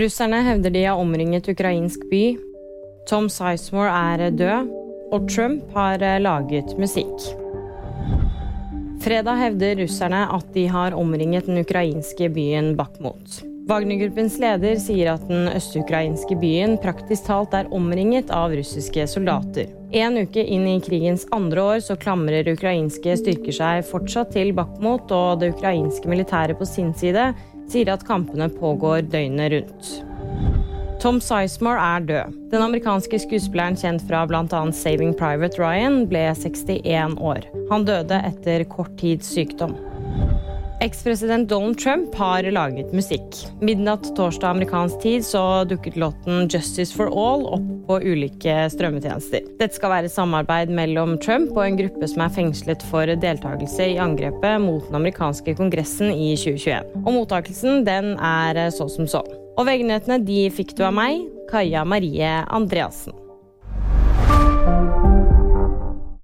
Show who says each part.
Speaker 1: Russerne hevder de har omringet ukrainsk by. Tom Sizemore er død. Og Trump har laget musikk. Fredag hevder russerne at de har omringet den ukrainske byen Bakhmut. Wagner-gruppens leder sier at den østukrainske byen praktisk talt er omringet av russiske soldater. En uke inn i krigens andre år så klamrer ukrainske styrker seg fortsatt til Bakhmut, og det ukrainske militæret på sin side sier at kampene pågår døgnet rundt. Tom Sizemore er død. Den amerikanske skuespilleren kjent fra bl.a. Saving Private Ryan ble 61 år. Han døde etter kort tids sykdom. Ekspresident Donald Trump har laget musikk. Midnatt torsdag amerikansk tid så dukket låten 'Justice for All' opp på ulike strømmetjenester. Dette skal være samarbeid mellom Trump og en gruppe som er fengslet for deltakelse i angrepet mot den amerikanske kongressen i 2021. Og mottakelsen den er så som så. Og VG-nyhetene de fikk du av meg, Kaja Marie Andreassen.